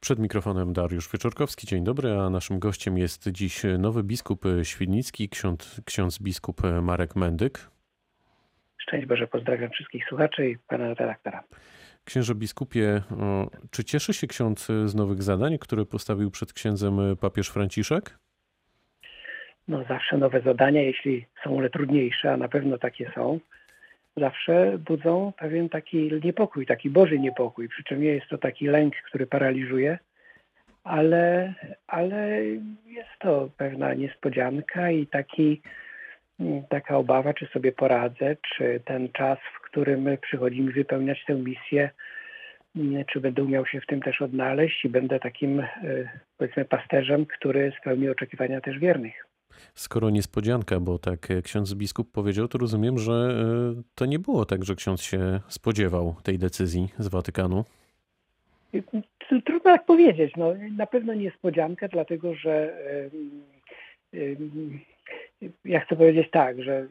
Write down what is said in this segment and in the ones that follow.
Przed mikrofonem Dariusz Wieczorkowski. Dzień dobry, a naszym gościem jest dziś nowy biskup świdnicki, ksiądz, ksiądz biskup Marek Mendyk. Szczęść Boże, pozdrawiam wszystkich słuchaczy i pana redaktora. Księże biskupie, czy cieszy się ksiądz z nowych zadań, które postawił przed księdzem papież Franciszek? No zawsze nowe zadania, jeśli są one trudniejsze, a na pewno takie są, zawsze budzą pewien taki niepokój, taki Boży niepokój. Przy czym nie jest to taki lęk, który paraliżuje, ale, ale jest to pewna niespodzianka i taki, taka obawa, czy sobie poradzę, czy ten czas, w którym przychodzi mi wypełniać tę misję, czy będę umiał się w tym też odnaleźć i będę takim, powiedzmy, pasterzem, który spełni oczekiwania też wiernych. Skoro niespodzianka, bo tak ksiądz biskup powiedział, to rozumiem, że e, to nie było tak, że ksiądz się spodziewał tej decyzji z Watykanu. Trudno tak powiedzieć. No, na pewno niespodziankę, dlatego że ja chcę powiedzieć tak, że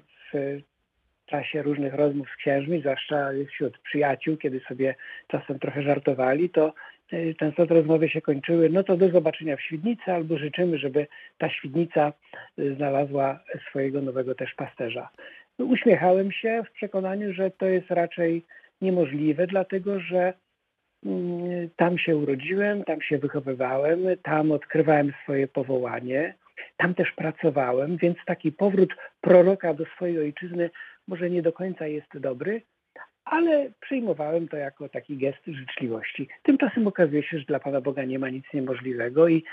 czasie różnych rozmów z księżmi, zwłaszcza wśród przyjaciół, kiedy sobie czasem trochę żartowali, to E, często te rozmowy się kończyły, no to do zobaczenia w Świdnicy, albo życzymy, żeby ta Świdnica e, znalazła swojego nowego też pasterza. Uśmiechałem się w przekonaniu, że to jest raczej niemożliwe, dlatego że mm, tam się urodziłem, tam się wychowywałem, tam odkrywałem swoje powołanie, tam też pracowałem, więc taki powrót proroka do swojej ojczyzny może nie do końca jest dobry, ale przyjmowałem to jako taki gest życzliwości. Tymczasem okazuje się, że dla Pana Boga nie ma nic niemożliwego i,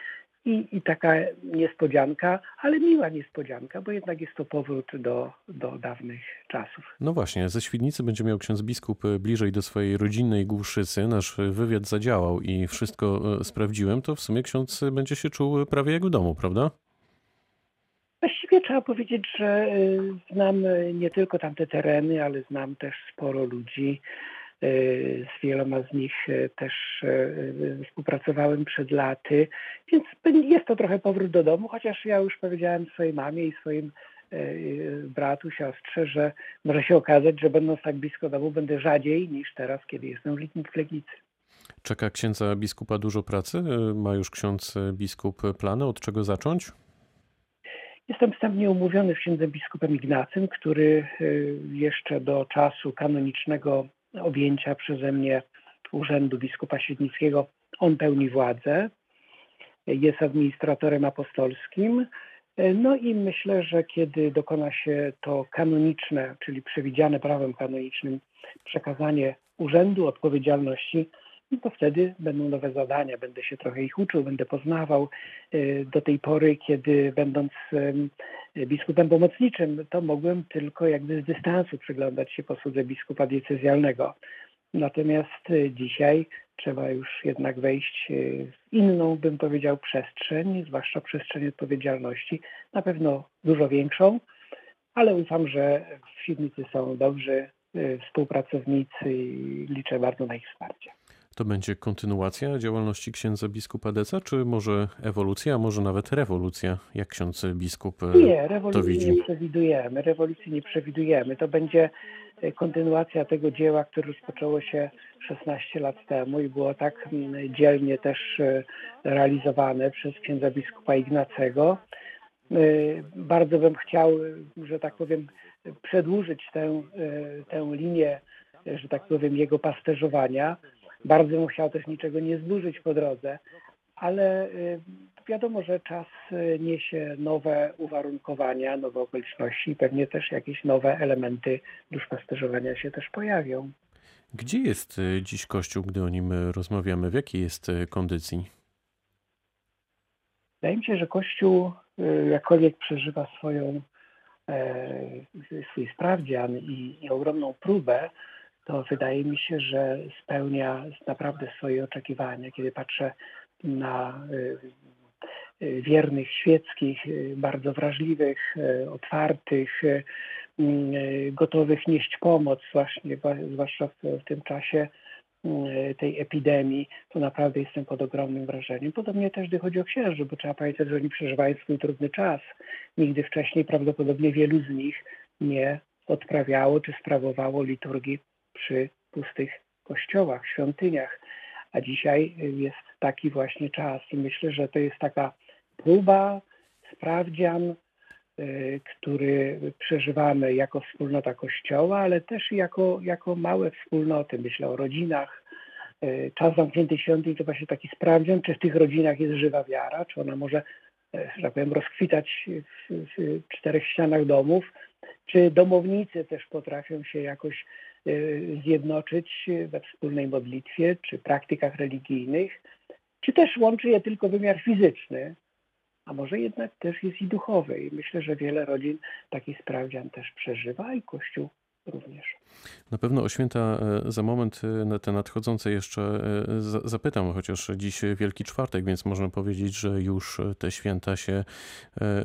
i, i taka niespodzianka, ale miła niespodzianka, bo jednak jest to powrót do, do dawnych czasów. No właśnie, ze Świdnicy będzie miał ksiądz biskup bliżej do swojej rodzinnej Głuszycy. Nasz wywiad zadziałał i wszystko e, sprawdziłem, to w sumie ksiądz będzie się czuł prawie jak w domu, prawda? Właściwie trzeba powiedzieć, że y, znam y, nie tylko tamte tereny, ale znam też sporo ludzi. Y, z wieloma z nich też współpracowałem przed laty, więc jest to trochę powrót do domu, chociaż ja już powiedziałem swojej mamie i swoim bratu, siostrze, że może się okazać, że będąc tak blisko domu będę rzadziej niż teraz, kiedy jestem w Legnicy. Czeka księdza biskupa dużo pracy? Ma już ksiądz biskup plany, od czego zacząć? Jestem wstępnie umówiony z księdzem biskupem Ignacym, który y, jeszcze do czasu kanonicznego objęcia przeze mnie urzędu biskupa świetnickiego, on pełni władzę, jest administratorem apostolskim. No i myślę, że kiedy dokona się to kanoniczne, czyli przewidziane prawem kanonicznym przekazanie urzędu, odpowiedzialności, no to wtedy będą nowe zadania, będę się trochę ich uczył, będę poznawał. Y, do tej pory, kiedy będąc biskupem pomocniczym, to mogłem tylko jakby z dystansu przyglądać się posłudze biskupa diecezjalnego. Natomiast y, dzisiaj trzeba już jednak wejść y, w inną, bym powiedział, przestrzeń, zwłaszcza przestrzeń odpowiedzialności, na pewno dużo większą, ale ufam, że w Świdnicy są dobrzy współpracownicy i liczę bardzo na ich wsparcie. To będzie kontynuacja działalności księdza biskupa Deca, czy może ewolucja, a może nawet rewolucja, jak ksiądz biskup e, nie, rewolucji nie przewidujemy, rewolucji nie przewidujemy. To będzie e, kontynuacja tego dzieła, które rozpoczęło się 16 lat temu i było tak dzielnie też e, realizowane przez księdza biskupa Ignacego. Bardzo bym chciał, że tak powiem, przedłużyć tę, tę linię, że tak powiem, jego pasterzowania bardzo bym chciał też niczego nie zburzyć po drodze, ale y, wiadomo, że czas y, niesie nowe uwarunkowania, nowe okoliczności i pewnie też jakieś nowe elementy duszpasterzowania się też pojawią. Gdzie jest y, dziś Kościół, gdy o nim rozmawiamy? W jakiej jest kondycji? Wydaje mi się, że Kościół jakkolwiek przeżywa swoją, e, swój sprawdzian i, i ogromną próbę, to wydaje mi się, że spełnia naprawdę swoje oczekiwania. Kiedy patrzę na y, y, wiernych świeckich, y, bardzo wrażliwych, otwartych, gotowych nieść pomoc, właśnie, zwłaszcza w, tym czasie tej epidemii, to naprawdę jestem pod ogromnym wrażeniem. Podobnie też, gdy chodzi o księży, bo trzeba pamiętać, że oni przeżywają swój trudny czas. Nigdy wcześniej prawdopodobnie wielu z nich nie odprawiało czy sprawowało liturgii przy pustych kościołach, świątyniach. a dzisiaj jest taki właśnie czas i myślę, że to jest taka próba, sprawdzian, y, który przeżywamy jako wspólnota Kościoła, ale też jako, jako małe wspólnoty. Myślę o rodzinach. Y, czas zamkniętych świątyń to właśnie taki sprawdzian, czy w tych rodzinach jest żywa wiara, czy ona może, y, że tak powiem, rozkwitać w, w czterech ścianach domów, czy domownicy też potrafią się jakoś zjednoczyć we wspólnej modlitwie, czy praktykach religijnych, czy też łączy je tylko wymiar fizyczny, a może jednak też jest i duchowy. I myślę, że wiele rodzin taki sprawdzian też przeżywa i Kościół również. Na pewno o święta e, za moment e, na te nadchodzące jeszcze e, zapytam, chociaż dziś Wielki Czwartek, więc można powiedzieć, że już te święta się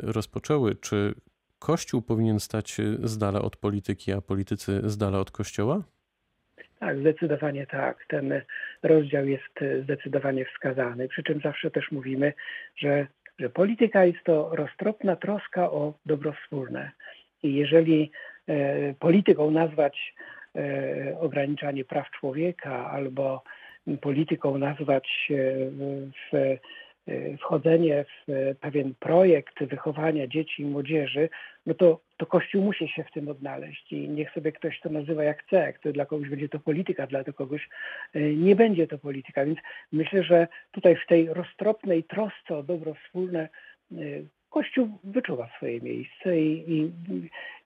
rozpoczęły. Czy Kościół powinien stać z dala od polityki, a politycy z dala od Kościoła? Tak, zdecydowanie tak. Ten rozdział jest zdecydowanie wskazany. Przy czym zawsze też mówimy, że że polityka jest to roztropna troska o dobro wspólne. I jeżeli e, polityką nazwać e, ograniczanie praw człowieka albo polityką nazwać e, w wchodzenie w pewien projekt wychowania dzieci i młodzieży, no to, to Kościół musi się w tym odnaleźć i niech sobie ktoś to nazywa jak chce. Jak to dla kogoś będzie to polityka, dla kogoś y, nie będzie to polityka. Więc myślę, że tutaj w tej roztropnej trosce o dobro wspólne Kościół wyczuwa swoje miejsce i, i,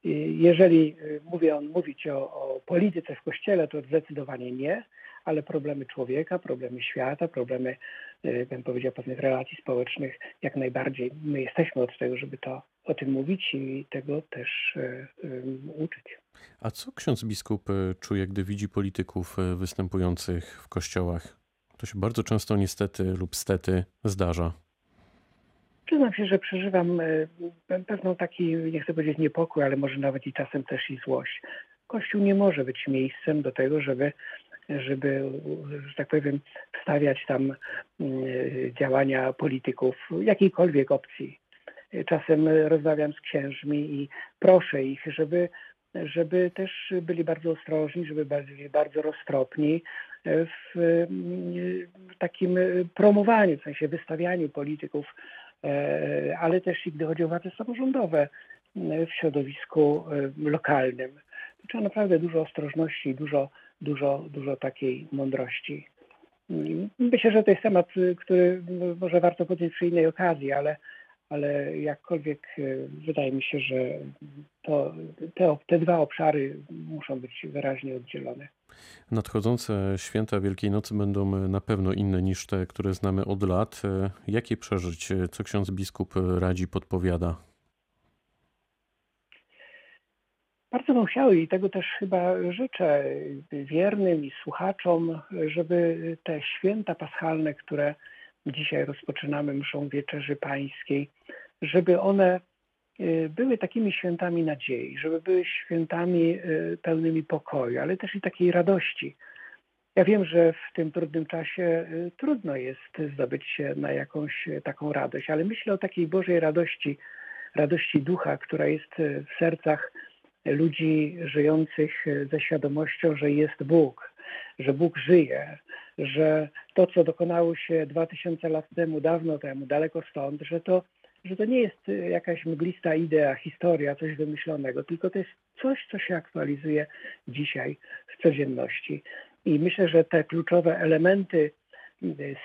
i jeżeli mówię on mówić o, o polityce w Kościele, to zdecydowanie nie ale problemy człowieka, problemy świata, problemy, e, bym powiedział, pewnych relacji społecznych, jak najbardziej my jesteśmy od tego, żeby to o tym mówić i tego też um, uczyć. A co ksiądz biskup czuje, gdy widzi polityków występujących w kościołach? To się bardzo często niestety lub stety zdarza. Przyznam się, że przeżywam pewną taki, nie chcę powiedzieć niepokój, ale może nawet i czasem też i złość. Kościół nie może być miejscem do tego, żeby żeby, że tak powiem, wstawiać tam mm, działania polityków jakiejkolwiek opcji. Czasem rozmawiam z księżmi i proszę ich, żeby, żeby też byli bardzo ostrożni, żeby byli bardzo roztropni w takim promowaniu, w sensie wystawianiu polityków, e, ale też i gdy chodzi o władze samorządowe w środowisku e, lokalnym. Trzeba naprawdę dużo ostrożności i dużo dużo, dużo takiej mądrości. Myślę, że to jest temat, który może warto podjąć przy innej okazji, ale, ale jakkolwiek e, wydaje mi się, że to, te, te dwa obszary muszą być wyraźnie oddzielone. Nadchodzące święta Wielkiej Nocy będą na pewno inne niż te, które znamy od lat. Jakie przeżyć? Co ksiądz biskup radzi, podpowiada? Bardzo bym chciał i tego też chyba życzę wiernym i słuchaczom, żeby te święta paschalne, które dzisiaj rozpoczynamy mszą Wieczerzy Pańskiej, żeby one y, były takimi świętami nadziei, żeby były świętami y, pełnymi pokoju, ale też i takiej radości. Ja wiem, że w tym trudnym czasie y, trudno jest zdobyć się na jakąś taką radość, ale myślę o takiej Bożej radości, radości ducha, która jest w sercach ludzi żyjących ze świadomością, że jest Bóg, że Bóg żyje, że to, co dokonało się 2000 lat temu, dawno temu, daleko stąd, że to, że to nie jest jakaś mglista idea, historia, coś wymyślonego, tylko to jest coś, co się aktualizuje dzisiaj w codzienności. I myślę, że te kluczowe elementy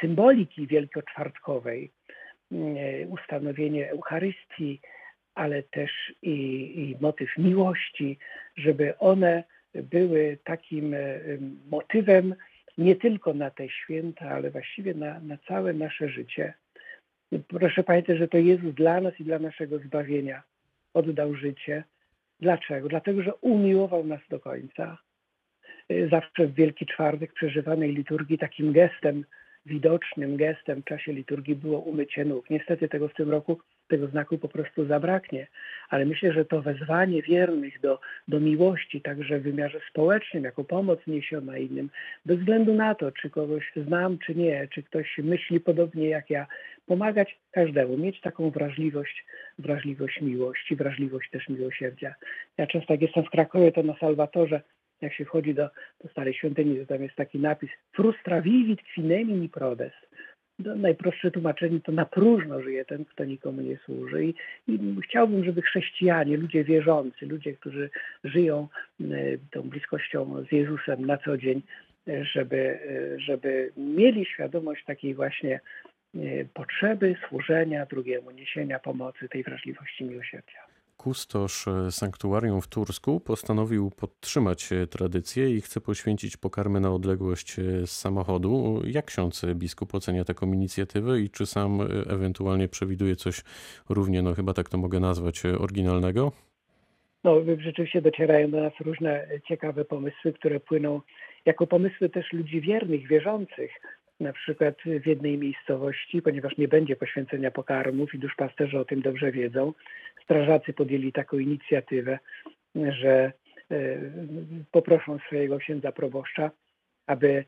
symboliki wielkoczwartkowej, ustanowienie Eucharystii, ale też i, i motyw miłości, żeby one były takim motywem nie tylko na te święta, ale właściwie na, na całe nasze życie. Proszę pamiętać, że to Jezus dla nas i dla naszego zbawienia oddał życie. Dlaczego? Dlatego, że umiłował nas do końca. Zawsze w Wielki Czwartek przeżywanej liturgii takim gestem, widocznym gestem w czasie liturgii było umycie nóg. Niestety tego w tym roku tego znaku po prostu zabraknie. Ale myślę, że to wezwanie wiernych do, do miłości, także w wymiarze społecznym, jako pomoc niesiona innym, bez względu na to, czy kogoś znam, czy nie, czy ktoś myśli podobnie jak ja, pomagać każdemu, mieć taką wrażliwość, wrażliwość miłości, wrażliwość też miłosierdzia. Ja często jak jestem w Krakowie, to na Salwatorze jak się wchodzi do, do starej świątyni, to tam jest taki napis frustra vivit qui nemini prodes. No, najprostsze tłumaczenie to na próżno żyje ten, kto nikomu nie służy. I, I chciałbym, żeby chrześcijanie, ludzie wierzący, ludzie, którzy żyją y, tą bliskością z Jezusem na co dzień, y, żeby, y, żeby mieli świadomość takiej właśnie potrzeby służenia drugiemu, niesienia pomocy, tej wrażliwości miłosierdzia. Kustosz e, sanktuarium w Tursku postanowił podtrzymać e, tradycję i chce poświęcić pokarmy na odległość e, z samochodu. Jak ksiądz biskup ocenia taką inicjatywę i czy sam ewentualnie przewiduje coś równie, no chyba tak to mogę nazwać, oryginalnego? No, rzeczywiście docierają do nas różne ciekawe pomysły, które płyną jako pomysły też ludzi wiernych, wierzących. Na przykład w jednej miejscowości, ponieważ nie będzie poświęcenia pokarmów i duszpasterze o tym dobrze wiedzą, strażacy podjęli taką inicjatywę, że e, poproszą swojego księdza proboszcza, aby e,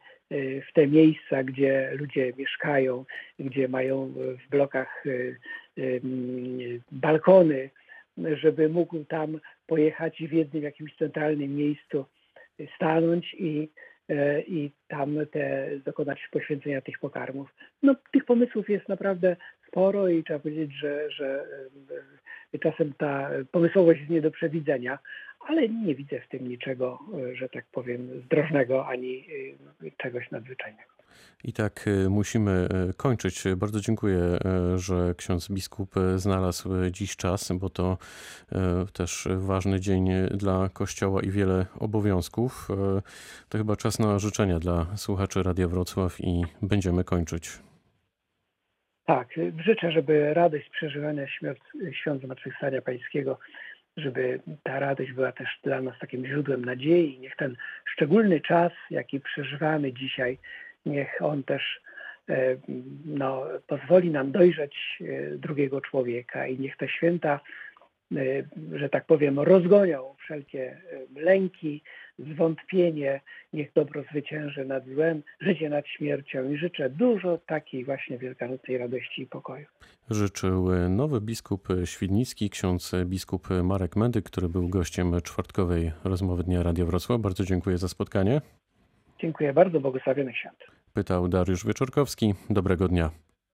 w te miejsca, gdzie ludzie mieszkają, gdzie mają w blokach e, balkony, żeby mógł tam pojechać i w jednym jakimś centralnym miejscu stanąć i, i tam te, dokonać poświęcenia tych pokarmów. No, tych pomysłów jest naprawdę sporo i trzeba powiedzieć, że, że czasem ta pomysłowość jest nie do przewidzenia, ale nie widzę w tym niczego, że tak powiem, zdrożnego ani czegoś nadzwyczajnego. I tak musimy kończyć. Bardzo dziękuję, że ksiądz biskup znalazł dziś czas, bo to też ważny dzień dla Kościoła i wiele obowiązków. To chyba czas na życzenia dla słuchaczy Radia Wrocław i będziemy kończyć. Tak, życzę, żeby radość przeżywania świąt, świąt Zmartwychwstania Pańskiego, żeby ta radość była też dla nas takim źródłem nadziei. Niech ten szczególny czas, jaki przeżywamy dzisiaj, niech on też e, no, pozwoli nam dojrzeć e, drugiego człowieka i niech te święta, e, że tak powiem, rozgonią wszelkie lęki, zwątpienie, niech dobro zwycięży nad złem, życie nad śmiercią i życzę dużo takiej właśnie wielkanocnej radości i pokoju. Życzył nowy biskup świdnicki, ksiądz biskup Marek Mendyk, który był gościem czwartkowej rozmowy Dnia Radio Wrocław. Bardzo dziękuję za spotkanie. Dziękuję bardzo, błogosławionych świąt. Pytał Dariusz Wieczorkowski. Dobrego dnia.